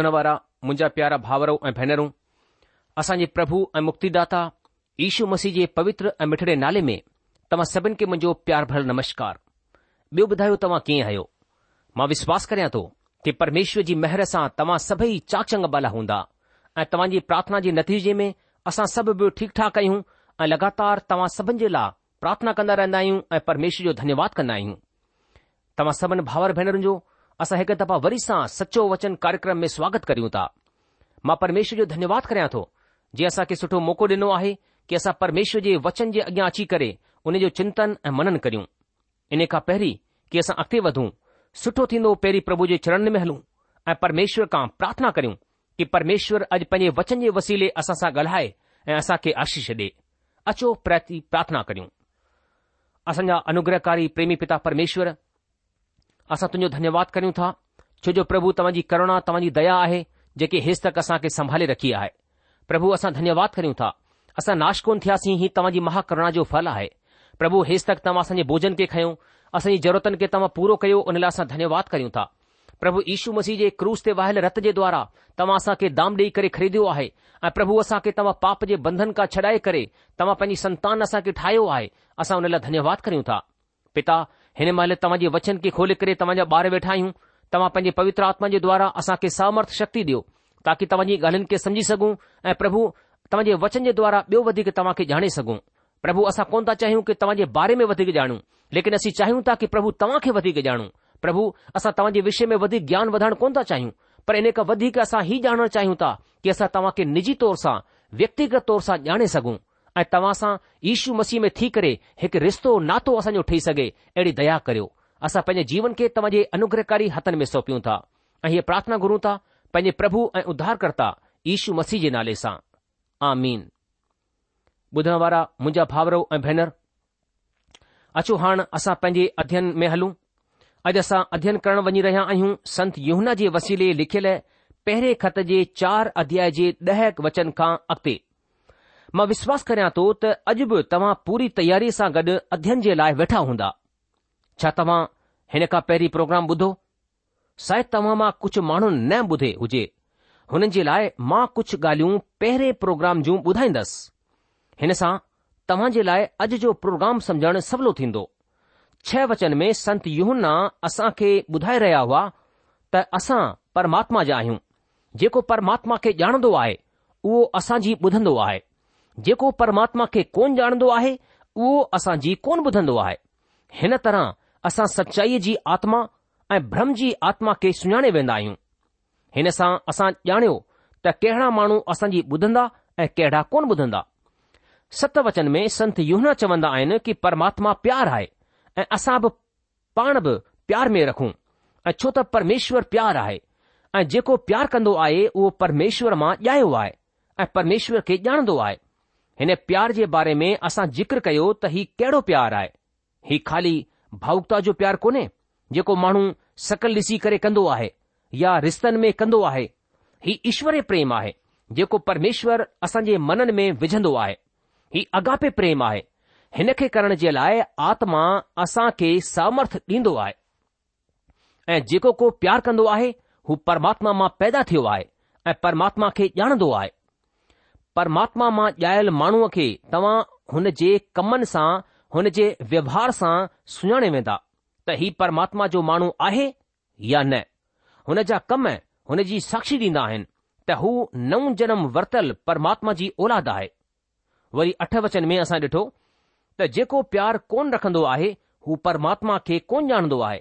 हुनवारा मुंहिंजा प्यारा भाउरो ऐं भेनरूं असांजे प्रभु ऐं मुक्तिदाता यीशू मसीह जे पवित्र ऐं मिठड़े नाले में तव्हां सभिनी खे मुंहिंजो प्यार भर नमस्कार ॿियो ॿुधायो तव्हां कीअं आहियो मां विश्वास कयां थो कि परमेश्वर जी महर सां तव्हां सभई चाचंग बाला हूंदा ऐं तव्हांजी प्रार्थना जे नतीजे में असां सभु बि॒यो ठीक ठाक आहियूं ऐं लगातार तव्हां सभिनि जे लाइ प्रार्थना कंदा रहंदा आहियूं ऐं परमेश्वर जो धन्यवाद कंदा आहियूं तव्हां सभिनी भाउर भेनरूं जो असां हिकु दफ़ा वरी सां सचो वचन कार्यक्रम में स्वागत करियूं था मां परमेश्वर जो धन्यवाद करियां थो जीअं असांखे सुठो मौक़ो ॾिनो आहे कि असां परमेश्वर जे वचन जे अॻियां अची करे उने जो चिंतन ऐं मनन करियूं इन खां पहरीं कि असां अगि॒ते सुठो थींदो पहिरीं प्रभु जे चरण में हलूं ऐं परमेश्वर खां प्रार्थना करियूं कि परमेश्वर अॼु पंहिंजे वचन जे वसीले असां सां ॻाल्हाए ऐं असां खे आशीष दे अचो प्रति प्रार्थना करियूं असांजा अनुग्रहकारी प्रेमी पिता परमेश्वर असां तुंजो धन्यवाद करियूं था छोजो प्रभु तव्हांजी करुणा तव्हांजी दया आहे जेके हेस तक असांखे संभाले रखी आहे प्रभु असां धन्यवाद करियूं था असां नाशकोन थियासीं ही तव्हांजी महाकरुणा जो फल आहे प्रभु हे तक तव्हां असांजे भोजन खे खयों असांजी ज़रूरतन खे तव्हां पूरो कयो हुन लाइ असां धन्यवाद करियूं था प्रभु ईशू मसीह जे क्रूज़ ते वायल रत जे द्वारा तव्हां असांखे दाम ॾेई करे ख़रीद्यो आहे ऐं प्रभु असां तव्हां पाप जे बंधन खां छडे॒ करे तव्हां पंहिंजी संताने ठाहियो आहे असां हुन लाइ धन्यवाद करियूं था पिता हिन महिल तव्हांजे वचन खे खोले करे तव्हांजा ॿार वेठा आहियूं तव्हां पंहिंजे पवित्र आत्मा जे द्वारा असांखे सहमर्थ शक्ति ॾियो ताकी तव्हांजी ॻाल्हियुनि खे सम्झी सघूं ऐं प्रभु तव्हांजे वचन जे द्वारा ॿियो वधीक तव्हांखे ॼाणे सघूं प्रभु असां कोन था चाहियूं कि तव्हां बारे में वधीक ॼाणूं लेकिन असीं चाहियूं था की प्रभु तव्हांखे वधीक ॼाणू प्रभु असां तव्हां विषय में वधीक ज्ञान वधाइण कोन था चाहियूं पर इन खां वधीक असां ही ॼाणण चाहियूं था कि असां तव्हां खे निजी तौर सां व्यक्तिगत तौर सां ॼाणे सघूं ऐं तव्हां सां यीशू मसीह में थी करे हिकु रिश्तो नातो असांजो ठही सघे अहिड़ी दया करियो असां पंहिंजे जीवन खे तव्हांजे अनुग्रहकारी हथनि में सौंपियूं था ऐं हीअ प्रार्थना घुरूं था पंहिंजे प्रभु ऐं उधारकर्ता यीशू मसीह जे नाले सां ॿुधण वारा मुंहिंजा आजा ऐं भेनर अचो हाणे असां पंहिंजे अध्यन में हलूं अॼु असां अध्यन करणु वञी रहिया आहियूं संत युहना जे वसीले लिखियल पहिरें खत जे चार अध्याय जे ॾह वचन खां अॻिते मां विश्वास करियां थो त अॼु बि तव्हां पूरी तयारीअ सां गॾु अध्ययन जे लाइ वेठा हूंदा छा तव्हां हिन खां पहिरीं प्रोग्राम ॿुधो शायदि तव्हां मां कुझु माण्हू न ॿुधे हुजे हुननि जे लाइ मां कुझु ॻाल्हियूं पहिरें प्रोग्राम जूं ॿुधाईंदसि हिन सां तव्हां जे लाइ अॼु जो प्रोग्राम समुझण सवलो थींदो छह वचन में संत युन्न्न्न्न्ना असां खे ॿुधाए रहिया हुआ त असां परमात्मा जा आहियूं जेको परमात्मा खे ॼाणंदो आहे उहो असांजी ॿुधंदो आहे जेको परमात्मा खे कोन ॼाणंदो आहे उहो असां जी कोन ॿुधंदो आहे हिन तरह असां सचाईअ जी आत्मा ऐं भ्रम जी आत्मा खे सुञाणे वेंदा आहियूं हिन सां असां ॼाणियो त कहिड़ा माण्हू असांजी ॿुधंदा ऐं कहिड़ा कोन ॿुधंदा सत वचन में संत युहना चवंदा आहिनि कि परमात्मा प्यार आहे ऐं असां बि पाण बि प्यार में रखूं ऐं छो त परमेश्वर प्यार आहे ऐं जेको प्यार कंदो आहे उहो परमेश्वर मां ॼायो आहे ऐं परमेश्वर खे ॼाणंदो आहे हिन प्यार जे बारे में असां जिक्र कयो त हीउ कहिड़ो प्यारु आहे हीउ खाली भावुकता जो प्यारु कोन्हे जेको माण्हू सकल ॾिसी करे कंदो आहे या रिश्तनि में कंदो आहे हीउ ईश्वर प्रेम आहे जेको परमेश्वर असांजे मननि में विझंदो आहे हीउ अगापे प्रेम आहे हिन खे करण जे लाइ आत्मा असां खे सामर्थ ॾींदो आहे ऐं जेको को प्यार कंदो आहे हू परमात्मा मां पैदा थियो आहे ऐं परमात्मा खे ॼाणंदो आहे પરમાત્મા ما જાયલ مانو કે તમાં હને જે કમન સા હને જે વ્યવહાર સા સુણાને મેદા તહી પરમાત્મા જો مانુ આહે يا ન હને જા કમ હને જી સાક્ષી દીના હે તહુ નવ જન્મ વર્તલ પરમાત્મા જી ઓલાદા હે વરી 8 વચન મે આસા દેઠો તે જેકો પ્યાર કોન રખંદો આહે હો પરમાત્મા કે કોન જાણદો આહે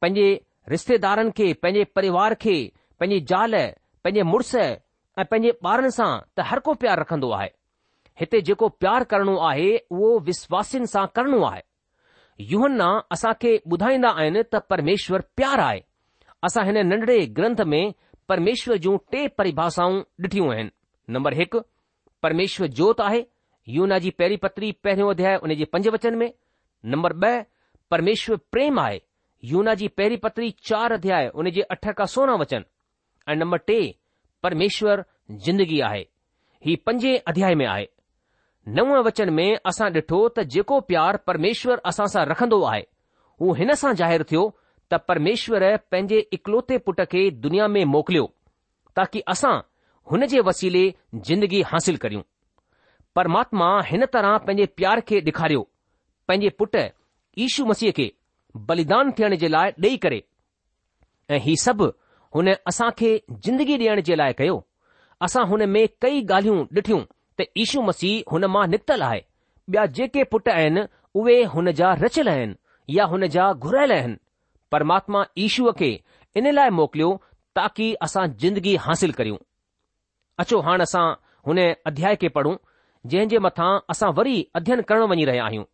પજે રિસ્તેદારન કે પજે પરિવાર કે પજે જાલ પજે મર્સ ऐं पंहिंजे ॿारनि सां त हर को प्यारु रखंदो आहे हिते जेको प्यारु करणो आहे उहो विश्वासिन सां करणो आहे युहन्ना असां खे ॿुधाईंदा आहिनि त परमेश्वर प्यार आहे असां हिन नंढड़े ग्रंथ में परमेश्वर जूं टे परिभाषाऊं ॾिठियूं आहिनि नंबर हिकु परमेश्वर जोत आहे युना जी पहिरीं पत्री पहिरियों अध्याय उन जे पंज वचन में नंबर ब॒ परमेश्वर प्रेम आहे यूना जी पहिरीं पत्री चार अध्याय उन जे अठ खां सोरहं वचन ऐं नंबर टे परमेश्वर ज़िंदगी आहे ही पंजे अध्याय में आहे नव वचन में असां ॾिठो त जेको प्यार परमेश्वर असां सां रखंदो आहे हू हिन सां ज़ाहिरु थियो त परमेश्वर पंहिंजे इकलौते पुट खे दुनिया में मोकिलियो ताकी असां हुन जे वसीले जिंदगी हासिल करियूं परमात्मा हिन तरह पंहिंजे प्यार खे ॾेखारियो पंहिंजे पुट ईशू मसीह खे बलिदान थियण जे लाइ ॾेई करे ऐं ही सभु हुन असां खे जिंदगी ॾियण जे लाइ कयो असां हुन में कई ॻाल्हियूं ॾिठियूं त ईशू मसीह हुन मां निकितल आहे ॿिया जेके पुट आहिनि उहे हुन जा रचियल आहिनि या हुन जा घुरायल आहिनि परमात्मा ईशूअ खे इन लाइ मोकिलियो ताकी असां जिंदगी हासिल करियूं अचो हाणे असां हुन अध्याय खे पढ़ूं जंहिं जे मथां असां वरी अध्यन करण वञी रहिया आहियूं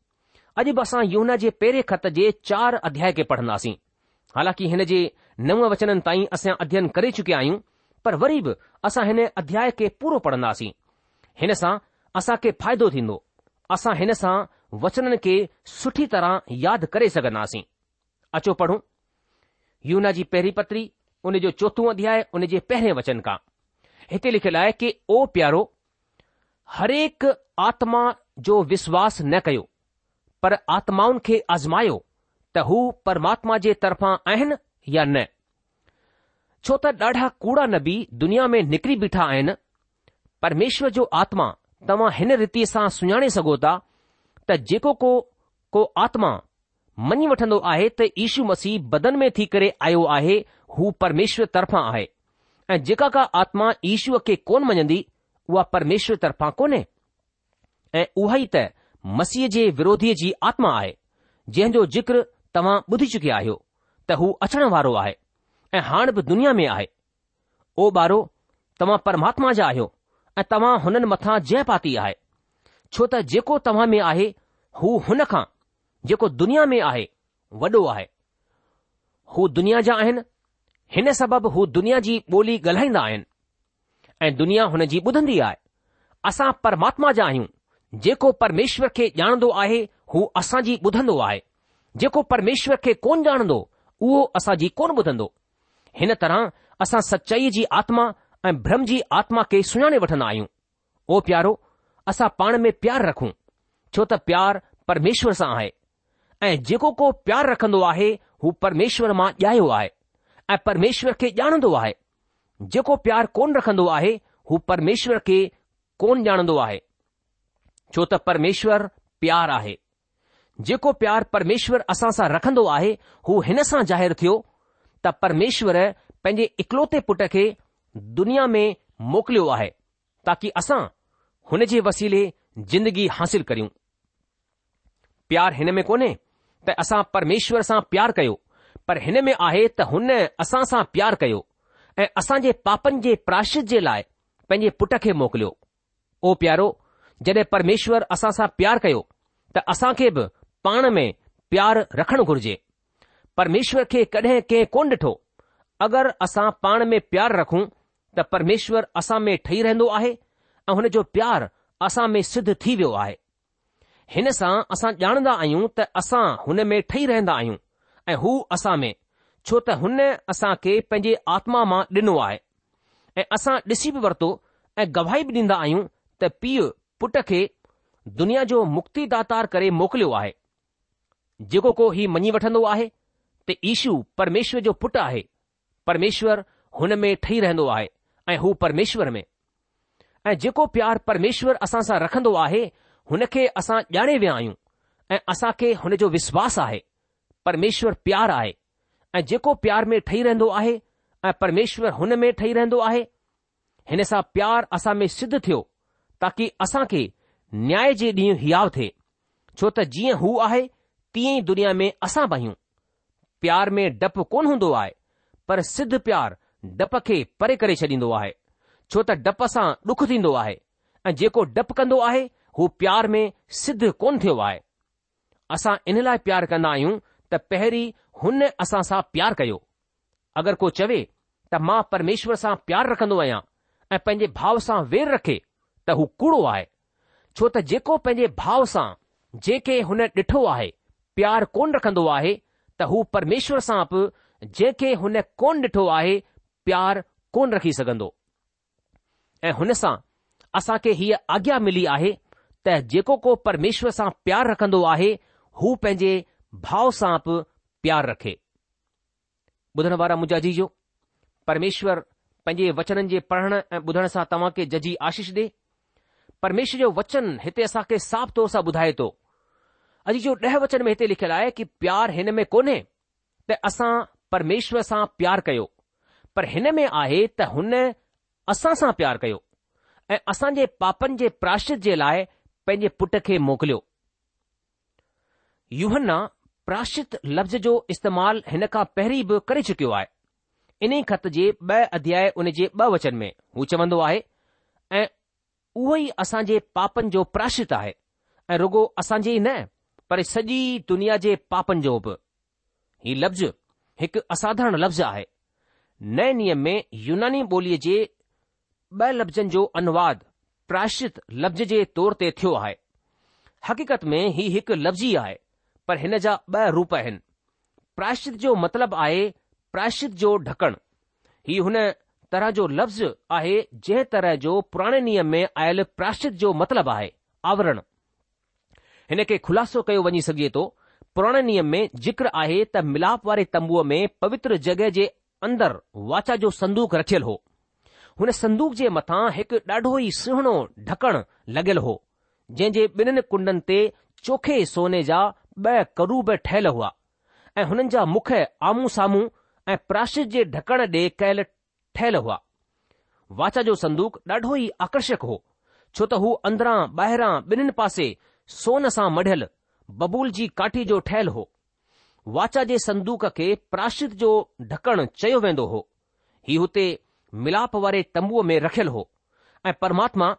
अॼु बि असां यूना जे पहिरें ख़त जे चार अध्याय खे पढ़ंदासीं हालांकि हिन जे नव वचन ताईं असां अध्ययन करे चुकिया आहियूं पर वरी बि असां हिन अध्याय खे पूरो पढ़ंदासीं हिन सां असांखे फ़ाइदो थींदो असां हिन सां वचननि खे सुठी तरह यादि करे सघंदासीं अचो पढ़ूं यूना जी पहिरीं पत्री हुन जो चोथो अध्याय उन जे पहिरें वचन खां हिते लिखियलु आहे की ओ प्यारो हरेक आत्मा जो विश्वास न कयो पर आत्माउनि खे आज़मायो त हू परमात्मा जे तरफ़ा आहिनि या न छो त ॾाढा कूड़ा नबी दुनिया में निकिरी बीठा आहिनि परमेश्वर जो आत्मा तव्हां हिन रीति सां सुञाणे सघो था त जेको को को आत्मा मञी वठंदो आहे त इशू मसीह बदन में थी करे आयो आहे हू परमेश्वर तरफां आहे ऐं जेका का आत्मा ईशूअ खे कोन मञंदी उहा परमेश्वर तर्फ़ां कोन्हे ऐं उहा ई त मसीह जे विरोधीअ जी आत्मा आहे जंहिं जो जिक्र तव्हां ॿुधी चुकिया आहियो त हू अचण वारो आहे ऐं हाणे बि दुनिया में आहे ओ ॿारो तव्हां परमात्मा जा आहियो ऐं तव्हां हुननि मथां जय पाती आहे छो त जेको तव्हां में आहे हू हुन खां जेको दुनिया में आहे वॾो आहे हू दुनिया जा आहिनि हिन सबबि हू दुनिया जी ॿोली ॻाल्हाईंदा आहिनि ऐं दुनिया हुन जी ॿुधंदी आहे असां परमात्मा जा आहियूं जेको परमेश्वर खे ॼाणंदो आहे हू असांजी ॿुधंदो आहे जेको परमेश्वर खे कोन ॼाणंदो उहो जी कोन ॿुधंदो हिन तरह असां सचाईअ जी आत्मा ऐं भ्रम जी आत्मा खे सुञाणे वठंदा आहियूं ओ प्यारो असां पाण में प्यारु रखूं छो त प्यारु परमेश्वर सां आहे ऐं जेको को प्यारु रखंदो आहे हू परमेश्वर मां ॼायो आहे ऐं परमेश्वर खे ॼाणंदो आहे जेको प्यारु कोन रखंदो आहे हू परमेश्वर खे कोन ॼाणंदो आहे छो त परमेश्वरु प्यारु आहे जेको प्यार परमेश्वर असां सां रखंदो आहे हू हिन सां ज़ाहिरु थियो त परमेश्वर पंहिंजे इकलौते पुट खे दुनिया में मोकिलियो आहे ताकी असां हुन जे वसीले जिंदगी हासिल करियूं प्यार हिन में कोन्हे त असां परमेश्वर सां प्यार कयो पर हिन में आहे त हुन असां सां प्यार कयो ऐं असां जे पापनि जे प्राशित जे लाइ पंहिंजे पुट खे मोकिलियो ओ प्यारो जॾहिं परमेश्वर असां सां प्यार कयो त असां खे बि पाण में प्यार रखणु घुर्जे परमेश्वर खे कड कंहिं कोन डि॒ठो अगरि असां पाण में प्यार रखूं त परमेश्वर असां में ठही रहंदो आहे ऐं हुन जो प्यार असां में सिद्ध थी वियो आहे हिन सां असां ॼाणदा आहियूं त असां हुन में ठही रहंदा आहियूं ऐ हू असां में छो त हुन असां खे पंहिंजे आत्मा मां डि॒नो आहे ऐं असां ॾिसी बि वर्तो ऐं गवाही बि डि॒न्दा आहियूं त पीउ पुट खे दुनिया जो मुक्ति मुक्तिदाार करे मोकिलियो आहे जेको को हीउ मञी वठंदो आहे त ईशू परमेश्वर जो पुटु आहे परमेश्वर हुन में ठही रहंदो आहे ऐं हू परमेश्वर में ऐं जेको प्यार परमेश्वर असां सां रखंदो आहे हुन खे असां ॼाणे विया आहियूं ऐं असां खे हुन जो विश्वास आहे परमेश्वर प्यार आहे ऐं जेको प्यार में ठही रहंदो आहे ऐं परमेश्वर हुन में ठही रहंदो आहे हिन सां प्यार असां में सिद्ध थियो ताकी असां खे न्याय जे ॾींहुं हियाव थिए छो त जीअं हू आहे तीअं ई दुनिया में असां भयूं प्यार में डपु कोन हूंदो आहे पर सिद्ध प्यारु डप खे परे करे छॾींदो आहे छो त डप सां डुखु थींदो आहे ऐं जेको डपु कंदो आहे हू प्यार में सिध कोन थियो आहे असां इन लाइ प्यार कन्दा आहियूं त पहिरीं हुन असां सां प्यारु कयो अगरि को चवे त मां परमेश्वर सां प्यारु रखन्दो आहियां ऐ पंहिंजे भाव सां वेर रखे त हू कूड़ो आहे छो त जेको पंहिंजे भाउ सां जेके हुन डि॒ठो आहे प्यारु कोन रखंदो आहे त हू परमेश्वर सां बि जंहिंखे हुन कोन ॾिठो आहे प्यारु कोन रखी सघंदो ऐं हुन सां असांखे हीअ आज्ञा मिली आहे त जेको को परमेश्वर सां प्यारु रखंदो आहे हू पंहिंजे भाव सां बि प्यारु रखे ॿुधण वारा मुंहिंजा जी जो परमेश्वर पंहिंजे वचननि जे पढ़ण ऐं ॿुधण सां तव्हां खे जजी आशीष ॾे परमेश्वर जो वचन हिते असांखे साफ़ तौर सां ॿुधाए थो अॼु जो ॾह वचन में हिते लिखियलु आहे की प्यार हिन में कोन्हे त असां परमेश्वर सां प्यार कयो पर हिन में आहे त हुन असां सां प्यार कयो ऐं असांजे पापनि जे प्राशित जे लाइ पंहिंजे पुट खे मोकिलियो युहन्ना प्राशित लफ़्ज़ जो इस्तेमालु हिन खां पहिरीं बि करे चुकियो आहे इन ख़त जे ॿ अध्याय उन जे ॿ वचन में हू चवंदो आहे ऐं उहो ई असांजे पापनि जो प्राशित आहे ऐं रुगो असांजे ई न पर सॼी दुनिया जे पापनि जो बि हीउ लफ़्ज़ हिकु असाधारण लफ़्ज़ आहे नए नियम में यूनानी ॿोलीअ जे ॿ लफ़्ज़नि जो अनुवाद प्राश्चित लफ़्ज़ जे तौर ते थियो आहे हक़ीक़त में हीउ हिकु लफ़्ज़ ई आहे पर हिन जा ॿ रूप आहिनि प्राशित जो मतिलबु आहे प्राशित जो ढकणु हीउ हुन तरह जो लफ़्ज़ आहे जंहिं तरह जो पुराणे नियम में आयल प्राश्चित जो मतिलबु आहे आवरणु हिन खे खुलासो कयो वञी सघे थो पुराणे नियम में जिक्र आहे त मिलाप वारे तंबूअ में पवित्र जॻहि जे अंदरि वाचा जो संदूक रखियलु हो हुन संदूक जे मथां हिकु ॾाढो ई सुहिणो ढकण लॻियलु हो जंहिं जे ॿिन्हिनि कुंडनि ते चोखे सोने जा ब॒ करूब ठहियल हुआ ऐं हुननि जा मुख आम्हूं साम्हूं ऐं प्राशित जे ढकण ॾे कयल ठहियल हुआ वाचा जो संदूक ॾाढो ई आकर्षक हो छो त हू अंदरां ॿाहिरां ॿिन्हिनि पासे सोन सां मढ़ियल बबूल जी काठी जो ठहियलु हो वाचा जे संदूक खे प्राशित जो ढकणु चयो वेंदो हो हीउ हुते मिलाप वारे तंबूअ में रखियलु हो ऐं परमात्मा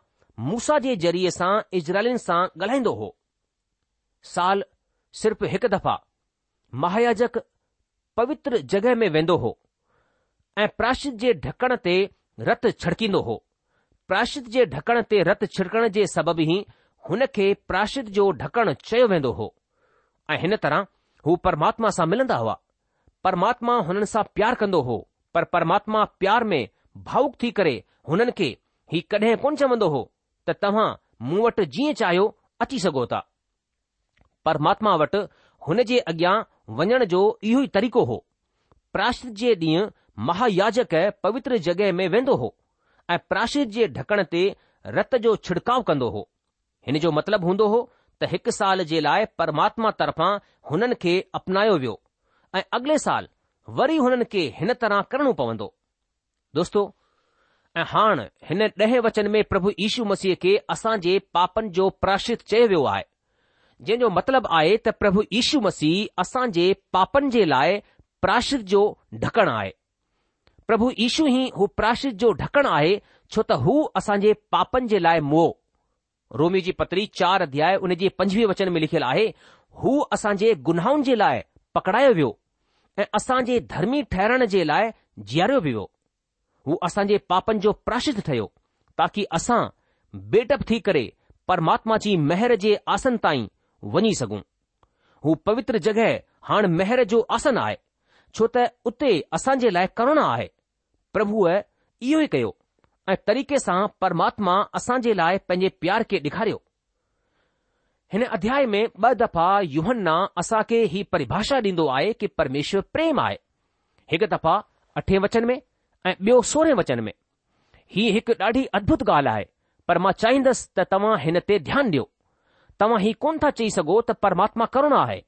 मूसा जे ज़रिये सां इज़राइलिन सां ॻाल्हाईंदो हो साल सिर्फ़ हिकु दफ़ा महायाजक पवित्र जॻहि में वेंदो हो ऐं प्राशित जे ढकण ते रत छिड़कींदो हो प्राशित जे ढकण ते रत छिड़कण जे सबबि ई हुन खे प्राशिद जो ढकण चयो वेंदो हो ऐं हिन तरह हू परमात्मा सां मिलंदा हुआ परमात्मा हुननि सां प्यार कंदो हो पर परमात्मा प्यार में भावुक थी करे हुननि खे ही कॾहिं कोन चवंदो हो त तव्हां मूं वटि जीअं चाहियो अची सघो था परमात्मा वटि हुन जे अॻियां वञण जो इहो ई तरीक़ो हो प्राशिद जे ॾींहुं महायाजक पवित्र जॻहि में वेंदो हो ऐं प्राशिद जे ढकण ते रत जो छिड़काव कंदो हो हिन जो मतिलबु हूंदो हो त हिकु साल जे लाइ परमात्मा तरफां हुननि खे अपनायो वियो ऐं अॻिले साल वरी हुननि खे हिन तरह करणो पवंदो दोस्तो ऐं हाणे हिन ॾहें वचन में प्रभु यीशू मसीह खे असां जे पापनि जो प्राशित चयो वियो आहे जंहिं जो मतिलबु आहे त प्रभु यीशू मसीह असां जे पापनि जे लाइ प्राशित जो ढकणु आहे प्रभु यीशू ई हू प्राशित जो ढकणु आहे छो त हू असांजे पापनि जे लाइ मोह रोमी जी पत्री चार अध्याय उन जे पंजवीह वचन में लिखियलु आहे हू असांजे गुनाहनि जे लाइ पकड़ायो वियो ऐं असां जे धर्मी ठहरण जे लाइ जीअरियो वियो हू असांजे पापनि जो प्राशिद ठयो ताकी असां बेटप थी करे परमात्मा जी महर जे आसन ताईं वञी सघूं हू पवित्र जॻहि हाणे महर जो आसन आहे छो त उते असांजे लाइ करुणा आहे प्रभुअ इहो ई कयो ऐं तरीक़े सां परमात्मा असांजे लाइ पंहिंजे प्यार खे ॾेखारियो हिन अध्याय में ॿ दफ़ा यूहन न असांखे ही परिभाषा ॾींदो आहे कि परमेश्वर प्रेम आहे हिकु दफ़ा अठे वचन में ऐं ॿियो सोरहें वचन में हीउ हिक ॾाढी अदभुत ॻाल्हि आहे पर मां चाहींदसि त तव्हां हिन ते ध्यानु ॾियो तव्हां हीउ कोन था चई सघो त परमात्मा करुणा आहे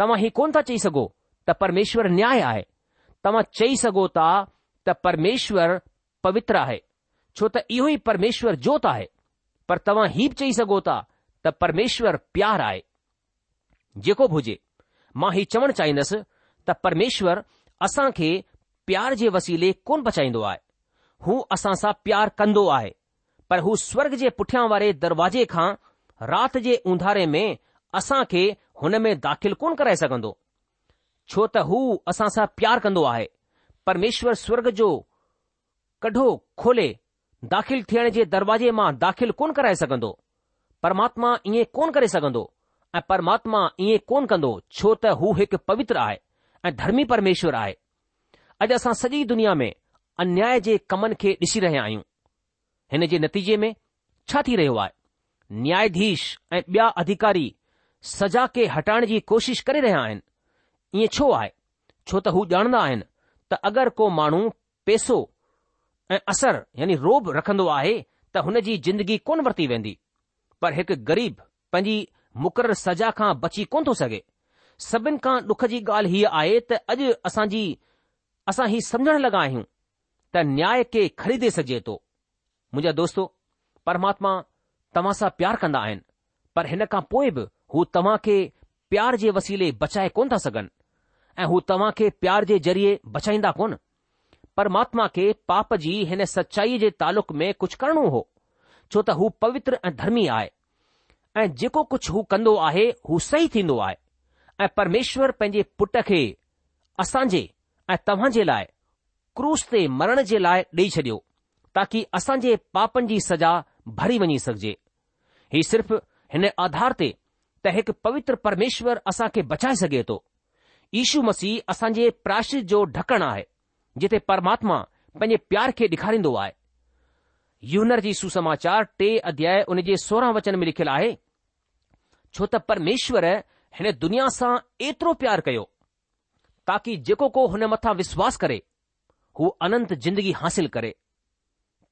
तव्हां हीउ कोन था चई सघो त परमेश्वर न्याय आहे तव्हां चई सघो था त परमेश्वरु पवित्र आहे छो त इहो ई परमेश्वर जोति आहे पर तव्हां हीउ बि चई सघो था त परमेश्वर प्यार आहे जेको बि हुजे मां हीउ चवणु चाहींदुसि त परमेश्वर असांखे प्यार जे वसीले कोन बचाईंदो आहे हू असां सां प्यारु कंदो आहे पर हू स्वर्ग जे पुठियां वारे दरवाजे खां राति जे उंधारे में असां खे हुन में दाख़िल कोन कराए सघंदो छो त हू असां सां प्यारु कंदो आहे परमेश्वर स्वर्ग जो कढो खोले दाख़िल थियण जे दरवाज़े मां दाख़िल कोन कराए सघंदो परमात्मा ईअं कोन करे सघंदो ऐं परमात्मा ईअं कोन कंदो छो त हू हिकु पवित्र आहे ऐं धर्मी परमेश्वर आहे अॼु असां सॼी दुनिया में अन्याय जे कमनि खे ॾिसी रहिया आहियूं हिन जे नतीजे में छा थी रहियो आहे न्यायाधीश ऐं ॿिया अधिकारी सज़ा खे हटाइण जी कोशिश करे रहिया आहिनि ईअं छो आहे छो त हू ॼाणंदा आहिनि त अगरि को माण्हू पैसो ऐं असर यानी रोब रखंदो आहे त हुन जी जिंदगी कोन वरती वेंदी पर हिकु ग़रीब पंहिंजी मुक़ररु सज़ा खां बची कोन थो सघे सभिनि खां डुख जी ॻाल्हि हीअ आहे त अॼु असांजी असां हीउ समुझण लॻा आहियूं त न्याय खे खरीदे सघिजे थो मुंहिंजा दोस्तो परमात्मा तव्हां सां प्यार कंदा आहिनि पर हिन खां पोइ बि हू तव्हां खे प्यार जे वसीले बचाए कोन था सघनि ऐं हू तव्हां खे प्यार जे ज़रिए बचाईंदा कोन परमात्मा खे पाप जी हिन सचाईअ जे तालुक़ में कुझु करणो हो छो त हू पवित्र ऐं धर्मी आहे ऐं जेको कुझु हू कंदो आहे हू सही थींदो आहे ऐं परमेश्वर पंहिंजे पुट खे असां जे ऐं तव्हां जे लाइ क्रूस ते मरण जे लाइ ॾेई छॾियो ताकी असांजे पापनि जी सजा भरी वञी सघजे ही सिर्फ़ हिन आधार ते त हिकु पवित्र परमेश्वर असां खे बचाए सघे थो यशु मसीह असांजे प्राश जो ढकण आहे जिथे परमात्मा पंहिंजे प्यार खे ॾेखारींदो आहे यूनर जी सुसमाचार टे अध्याय उन जे सोरहं वचन में लिखियलु आहे छो त परमेश्वर हिन दुनिया सां एतिरो प्यार कयो ताकी जेको को हुन मथां विश्वास करे हू अनंत जिंदगी हासिल करे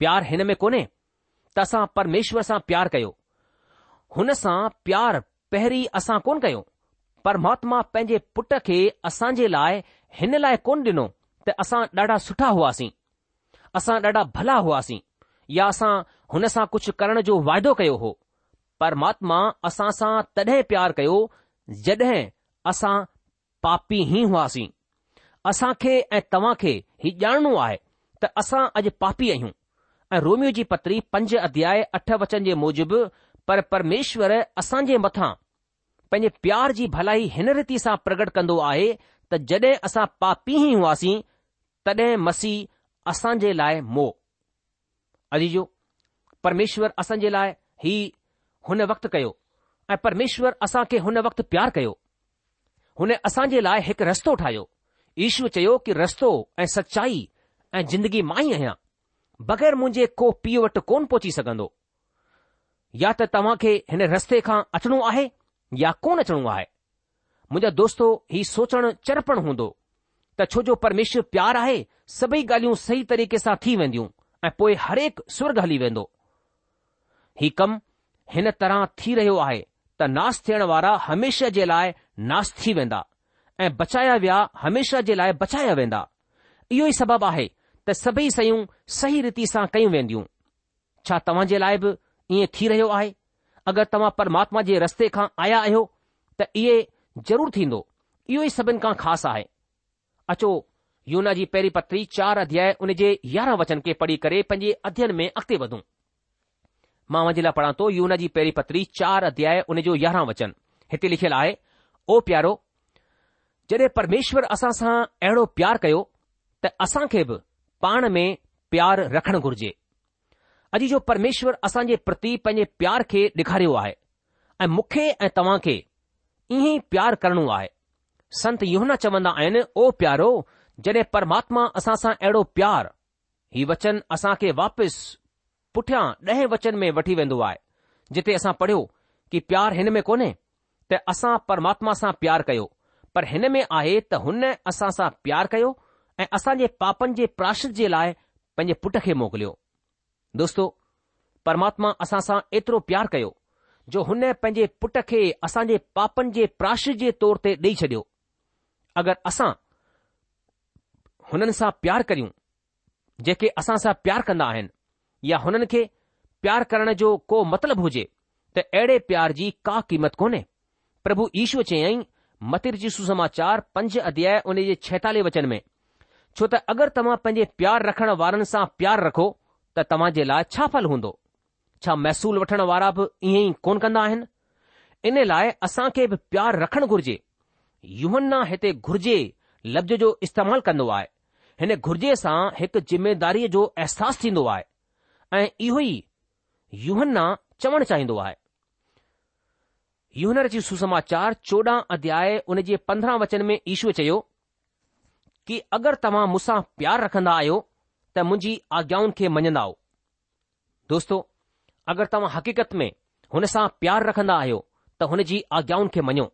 प्यार हिन में कोन्हे त असां परमेश्वर सां प्यार कयो हुन सां प्यार पहिरीं असां कोन कयो परमात्मा पंहिंजे पुट खे असांजे लाइ हिन लाइ कोन ॾिनो त असां ॾाढा सुठा हुआसीं असां ॾाढा भला हुआसीं या असां हुन सां कुझु करण जो वाइदो कयो हो परमात्मा असां सां तॾहिं प्यार कयो जॾहिं असां पापी ई हुआसीं असां खे ऐं तव्हां खे ही ॼाणणो आहे त असां अॼु पापी आहियूं ऐं रोमियो जी पत्री पंज अध्याय अठ वचन जे मूजिबि पर परमेश्वर असां जे मथां पंहिंजे प्यार जी भलाई हिन रीति सां प्रगट कंदो आहे त जॾहिं असां पापी ई हुआसीं तॾहिं मसीह असां जे लाइ मो अजी जो असां जे लाइ ही हुन वक़्तु कयो ऐं परमेश्वर असां खे हुन वक़्तु प्यारु कयो हुन असां जे लाइ हिकु रस्तो ठाहियो ईश्वर चयो कि रस्तो ऐं सचाई ऐं जिंदगी मां ई आहियां बग़ैर मुंहिंजे को पीउ वटि कोन पहुची सघंदो या त तव्हां खे हिन रस्ते खां अचणो आहे या कोन अचणो आहे मुंहिंजा दोस्तो हीउ सोचणु चरपणु हूंदो त छो जो परमेश्वर प्यार आहे सभई ॻाल्हियूं सही तरीक़े सां थी वेंदियूं ऐं पोइ हरेक स्वर्ग हली वेंदो ही कमु हिन तरह थी रहियो आहे त नास थियण वारा हमेशा जे लाइ नास थी वेंदा ऐं बचाया विया हमेशा जे लाइ बचाया वेंदा इहो ई सबबु आहे त सभई शयूं सही रीति सां कयूं वेंदियूं छा तव्हां जे लाइ बि ईअं थी रहियो आहे अगरि तव्हां परमात्मा जे रस्ते खां आया आहियो त इहे ज़रूरु थींदो इहो ई सभिनि खां ख़ासि आहे अचो यूना जी पहिरीं पत्री चार अध्याय उन जे यारहं वचन खे पढ़ी करे पंहिंजे अध्ययन में अॻिते वधूं मां वञे लाइ पढ़ा थो यूना जी पहिरीं पत्री चार अध्याय उन जो यारहं वचन हिते लिखियलु आहे ओ प्यारो जॾहिं परमेश्वर असां सां अहिड़ो प्यार कयो त असां खे बि पाण में प्यार रखणु घुर्जे अॼु जो परमेश्वर असांजे प्रति पंहिंजे प्यार खे ॾेखारियो आहे ऐं मूंखे ऐं तव्हां खे ईअं ई प्यार करणो आहे संत न चवन्दा आहिनि ओ प्यारो जॾहिं परमात्मा असां सां अहिड़ो प्यारु हीउ वचन असां खे वापसि पुठियां ॾहें वचन में वठी वेंदो आहे जिते असां पढ़ियो कि प्यारु हिन में कोन्हे त असां परमात्मा सां प्यारु कयो पर हिन में आहे त हुन असां सां प्यार कयो ऐं असां जे पापनि जे प्राशिद जे लाइ पंहिंजे पुट खे मोकिलियो दोस्तो परमात्मा असां सां एतिरो प्यारु कयो जो हुन पंहिंजे पुट खे असांजे पापनि जे प्राशिद जे तौर ते ॾेई छडि॒यो अगरि असां हुननि सां प्यार करियूं जेके असां सां प्यार कंदा आहिनि या हुननि खे प्यार करण जो को मतिलबु हुजे त अहिड़े प्यार जी का क़ीमत कोन्हे प्रभु ईश्व चयई मतिर जी सुसमाचार पंज अध्याय उन जे छहतालीह वचन में छो त अगरि तव्हां पंहिंजे प्यार रखण वारनि सां प्यार रखो त तव्हां जे लाइ छा फल हूंदो छा महसूल वठण वारा बि ईअं ई कोन कंदा आहिनि इन लाइ असां खे बि प्यार रखणु घुर्जे यहना हिते घुर्जे लफ़्ज़ जो इस्तेमालु कंदो आहे हिन घुर्जे सां हिकु जिमेदारीअ जो अहसासु थींदो आहे ऐं इहो ई यूहन चवणु चाहींदो आहे यूहनर जी सुसमाचार चोॾहं अध्याय उन जे पंद्रहं वचन में ईश्वर चयो कि अगरि तव्हां मूंसां प्यारु रखंदा आहियो त मुंहिंजी आज्ञाउनि खे मञंदा आहियो दोस्तो अगरि तव्हां हक़ीक़त में हुन सां प्यार रखंदा आहियो त हुन जी आज्ञाउनि खे मञो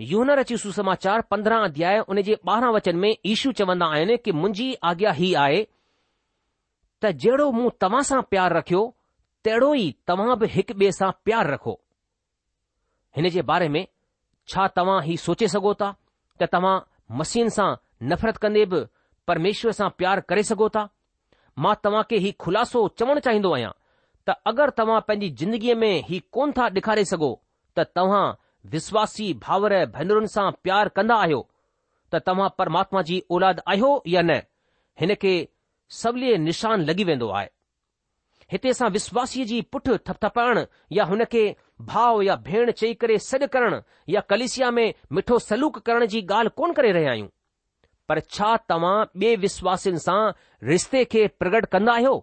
यून रची सुसमाचार पंद्रहं अध्याय उन जे ॿारहं वचन में ईशू चवंदा आहिनि कि मुंहिंजी आज्ञा हीउ आहे त जहिड़ो मूं तव्हां सां प्यारु रखियो तहिड़ो ई तव्हां बि हिकु ॿिए सां प्यारु रखो हिन जे बारे में छा तव्हां हीउ सोचे सघो था त तव्हां मसीन सां नफ़रत कंदे बि परमेश्वर सां प्यारु करे सघो था मां तव्हां खे हीउ ख़ुलासो चवणु चाहींदो आहियां त अगरि तव्हां पंहिंजी ज़िंदगीअ में हीउ कोन था ॾेखारे सघो त तव्हां विश्वासी भावर भेनरुनि सां प्यार कंदा आहियो त तव्हां परमात्मा जी औलाद आहियो या न हिन खे सवली निशान लॻी वेंदो आहे हिते असां विश्वासीअ जी पुठ थपथपाइण या खे भाउ या भेण चई करे सॾु करणु या कलिसिया में मिठो सलूक करण जी ॻाल्हि कोन करे रहिया आहियूं पर छा तव्हां ॿिए विश्वासिन सां रिश्ते खे प्रगट कंदा आहियो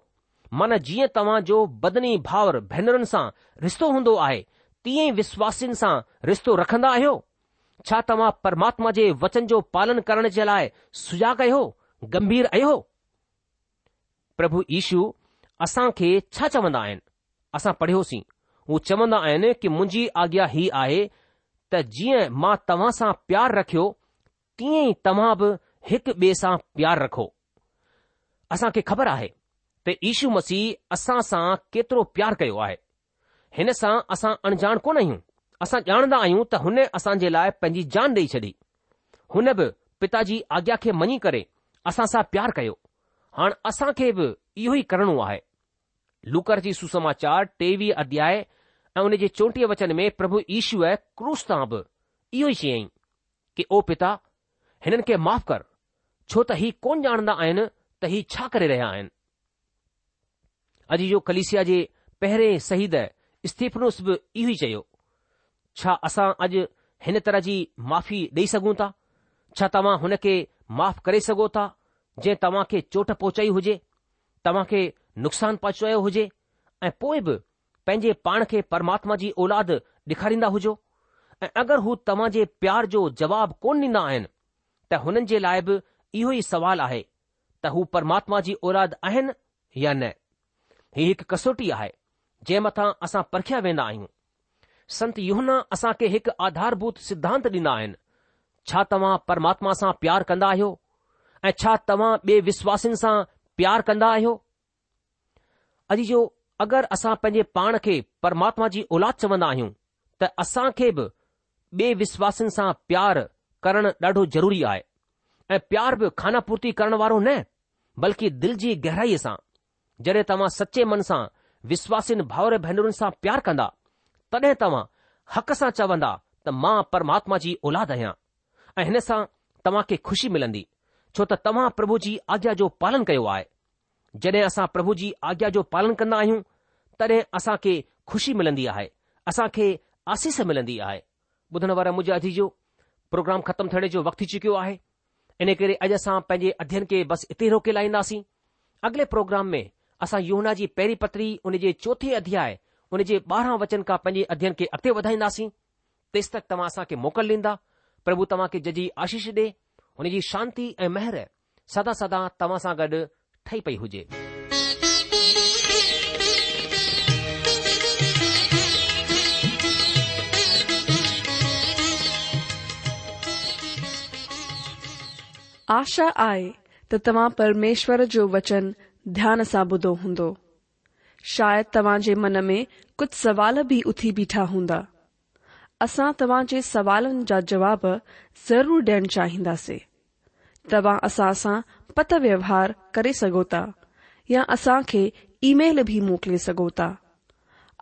माना जीअं जो बदनी भाउर भेनरुनि सां रिश्तो हूंदो आहे तीअं ई विश्वासनि सां रिश्तो रखंदा आहियो छा तव्हां परमात्मा जे वचन जो पालन करण जे लाइ सुजाॻ आहियो गंभीर आहियो प्रभु यीशु असां खे छा चवंदा आहिनि असां पढ़ियोसीं हू चवंदा आहिनि कि मुंहिंजी आज्ञा ही आहे त जीअं मां तव्हां सां प्यार रखियो तीअं ई तव्हां बि हिकु ॿिए सां प्यार रखो असां खे ख़बर आहे त यीशू मसीह असां सां केतिरो प्यार कयो आहे हिन सां असां अणजाण कोन आहियूं असां ॼाणंदा आहियूं त हुन असां जे लाइ पंहिंजी जान ॾेई छॾी हुन बि पिता जी आज्ञा खे मञी करे असां सां प्यार कयो हाणे असां खे बि इहो ई करणो आहे लूकर जी सुसमाचार टेवीह अध्याय ऐं उन जे चोटीह वचन में प्रभु ईश्वर क्रूस तां बि इहो ई चयईं कि ओ पिता हिननि खे माफ़ कर छो त हीउ कोन ॼाणंदा आहिनि त हीउ छा करे रहिया आहिनि अॼु जो कलिसिया जे पहिरें इस्तीफ़ोस बि इहो ई चयो छा असां अॼु हिन तरह जी माफ़ी ॾेई सघूं था छा तव्हां हुन खे माफ़ करे सघो था जंहिं तव्हां खे चोट पहुचाई हुजे तव्हां खे नुक़सान पहुचायो हुजे ऐं पोइ बि पंहिंजे पाण खे परमात्मा जी औलाद ॾेखारींदा हुजो ऐं अगरि हू तव्हां जे प्यार जो जवाब कोन ॾींदा आहिनि त हुननि जे लाइ बि इहो ई सवाल आहे त हू परमात्मा जी औलाद आहिनि या न हीउ हिकु कसोटी आहे जंहिं मथां असां परखिया वेंदा आहियूं संत योहना असां खे हिकु आधारभूत सिद्धांत ॾींदा आहिनि छा तव्हां परमात्मा सां प्यार कंदा आहियो ऐं छा तव्हां विश्वासिन सां प्यार कंदा आहियो अॼु जो अगरि असां पंहिंजे पाण खे परमात्मा जी औलाद चवंदा आहियूं त असां खे बि विश्वासिन सां प्यार करणु ॾाढो ज़रूरी आहे ऐं प्यार बि खाना पूर्ति करण वारो न बल्कि दिलि जी गहराईअ सां जॾहिं तव्हां सचे मन सां વિશ્વાસીન ભાવ રે ભણુરન સા પ્યાર કરંદા તડે તમા હક સા ચવંદા તમા પરમાત્માજી ઓલાદ આહ એને સા તમા કે ખુશી મિલંદી છો તા તમા પ્રભુજી આज्ञा જો પાલન કયો આય જડે આસા પ્રભુજી આज्ञा જો પાલન કરના આહું તરે આસા કે ખુશી મિલંદી આહે આસા કે આશીષ મિલંદી આહે બધણવારા મુજે આજી જો પ્રોગ્રામ ખતમ થણે જો વક્તી ચિક્યો આહે એને કે અજ સા પેજે અધ્યયન કે બસ ઇતહી રોકે લાઈનાસી આગલે પ્રોગ્રામ મેં असां योना जी पहिरीं पत्री उन जे चौथे अध्याय जे बारहां वचन खां पंजे अध्यन खे अॻिते वधाईंदासीं तेसि तक तव्हां असांखे मोकल ॾींदा प्रभु तव्हांखे जजी आशीष ॾे हुनजी शांती ऐं मेहर सदा सदा तव्हां सां गॾु ठही पई हुजे आशा आहे त तव्हां परमेश्वर जो वचन ध्यान सां ॿुधो हूंदो शायदि तव्हां जे मन में कुझु सवाल बि उथी बीठा हूंदा असां तव्हां जे सवालनि जा जवाब ज़रूरु ॾियण चाहिंदासीं तव्हां असां सां पत व्यवहार करे सघो था या असां खे ईमेल बि मोकिले सघो था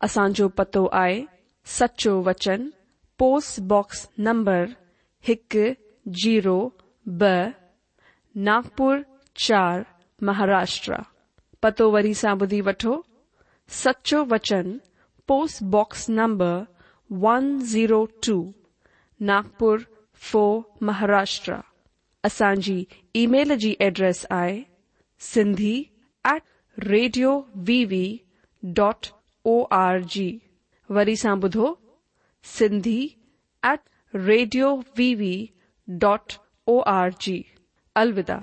असांजो पतो आहे सचो वचन पोस्ट बॉक्स हिकु जीरो ब नागपुर चार महाराष्ट्र पतो वरी सां ॿुधी वठो सचो वचन post box number one zero two Nagpur four Maharashtra असांजी ईमेल जी एड्रेस आहे Sindhi at radio V dot O R G वरी सां ॿुधो Sindhi at radio dot O R G अलविदा